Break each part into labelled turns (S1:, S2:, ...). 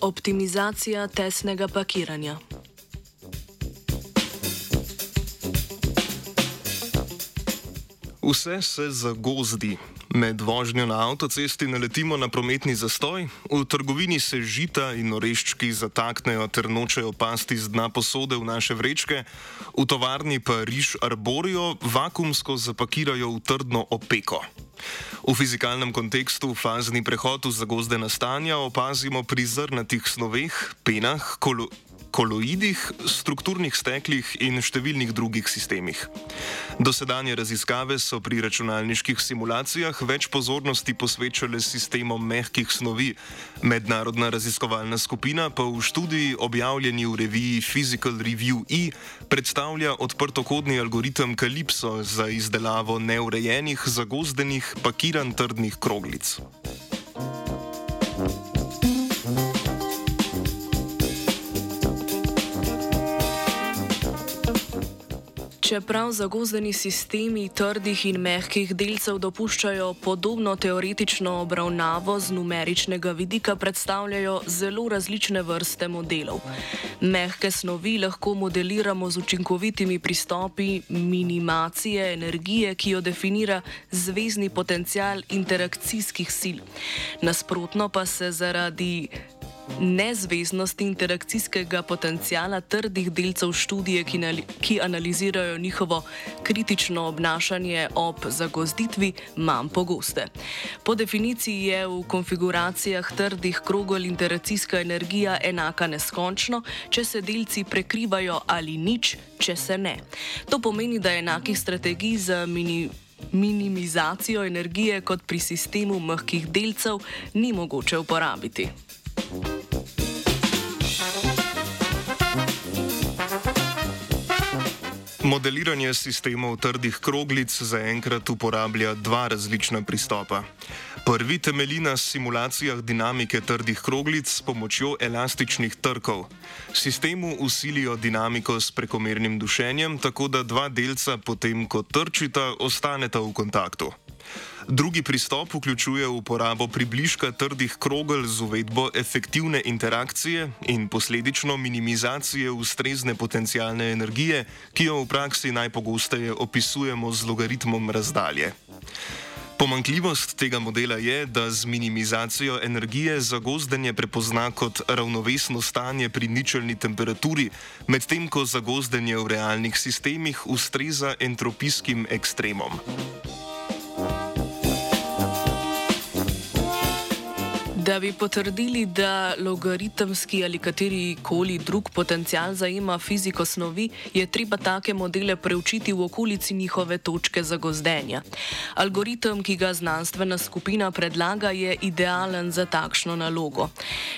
S1: Optimizacija tesnega pakiranja.
S2: Vse se zagozdi. Med vožnjo na avtocesti naletimo na prometni zastoj, v trgovini se žita in oreščki zataknejo ter nočejo pasti z dna posode v naše vrečke, v tovarni pa riž arborijo, vakumsko zapakirajo v trdno opeko. V fizikalnem kontekstu fazni prehod v zagozdena stanja opazimo pri zrnatih snoveh, penah, kolo koloidih, strukturnih steklih in številnih drugih sistemih. Dosedanje raziskave so pri računalniških simulacijah več pozornosti posvečale sistemom mehkih snovi, mednarodna raziskovalna skupina pa v študiji objavljeni v reviji Physical Review E predstavlja odprtokodni algoritem Calypso za izdelavo neurejenih, zagozdenih, pakiran trdnih kroglic.
S1: Čeprav zagozdeni sistemi trdih in mehkih delcev dopuščajo podobno teoretično obravnavo z numeričnega vidika, predstavljajo zelo različne vrste modelov. Mehke snovi lahko modeliramo z učinkovitimi pristopi minimacije energije, ki jo definira zvezdni potencial interakcijskih sil. Nasprotno pa se zaradi nezveznosti interakcijskega potencijala trdih delcev študije, ki, ki analizirajo njihovo kritično obnašanje ob zagozditvi, manj pogoste. Po definiciji je v konfiguracijah trdih krogel interakcijska energija enaka neskončno, če se delci prekrivajo ali nič, če se ne. To pomeni, da enakih strategij za mini. Minimizacijo energije kot pri sistemu mehkih delcev ni mogoče uporabiti.
S2: Modeliranje sistemov trdih kroglic zaenkrat uporablja dva različna pristopa. Prvi temelji na simulacijah dinamike trdih kroglic s pomočjo elastičnih trkov. Sistemu usilijo dinamiko s prekomernim dušenjem, tako da dva delca potem, ko trčita, ostaneta v kontaktu. Drugi pristop vključuje uporabo približka trdih krogel z uvedbo efektivne interakcije in posledično minimizacije ustrezne potencijalne energije, ki jo v praksi najpogosteje opisujemo z logaritmom razdalje. Pomankljivost tega modela je, da z minimizacijo energije zagozdenje prepozna kot ravnovesno stanje pri ničelni temperaturi, medtem ko zagozdenje v realnih sistemih ustreza entropijskim ekstremom.
S1: Da bi potrdili, da logaritemski ali kateri koli drug potencial zajema fiziko snovi, je treba take modele preučiti v okolici njihove točke zagozdenja. Algoritem, ki ga znanstvena skupina predlaga, je idealen za takšno nalogo.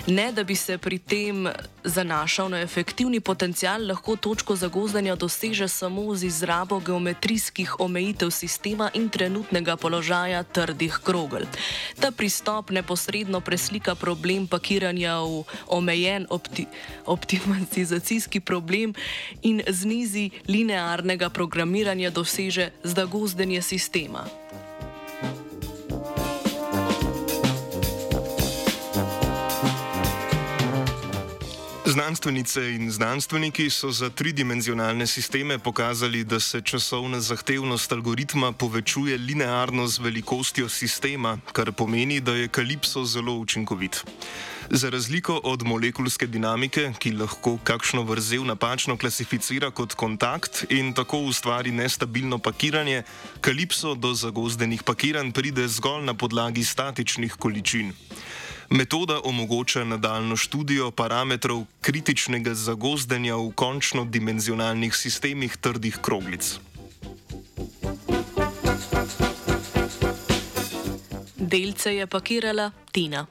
S1: Ne, da bi se pri tem zanašal na efektivni potencial, lahko točko zagozdenja doseže samo z izrabo geometrijskih omejitev sistema in trenutnega položaja trdih krogel. Ta pristop neposredno presega slika problem pakiranja v omejen opti, optimizacijski problem in z nizi linearnega programiranja doseže zdagozdenje sistema.
S2: Znanstvenice in znanstveniki so za tridimenzionalne sisteme pokazali, da se časovna zahtevnost algoritma povečuje linearno z velikostjo sistema, kar pomeni, da je kalipso zelo učinkovit. Za razliko od molekulske dinamike, ki lahko kakšno vrzel napačno klasificira kot kontakt in tako ustvari nestabilno pakiranje, kalipso do zagozdenih pakiranj pride zgolj na podlagi statičnih količin. Metoda omogoča nadaljno študijo parametrov kritičnega zagozdenja v končno dimenzionalnih sistemih trdih kroglic.
S1: Delce je pakirala Tina.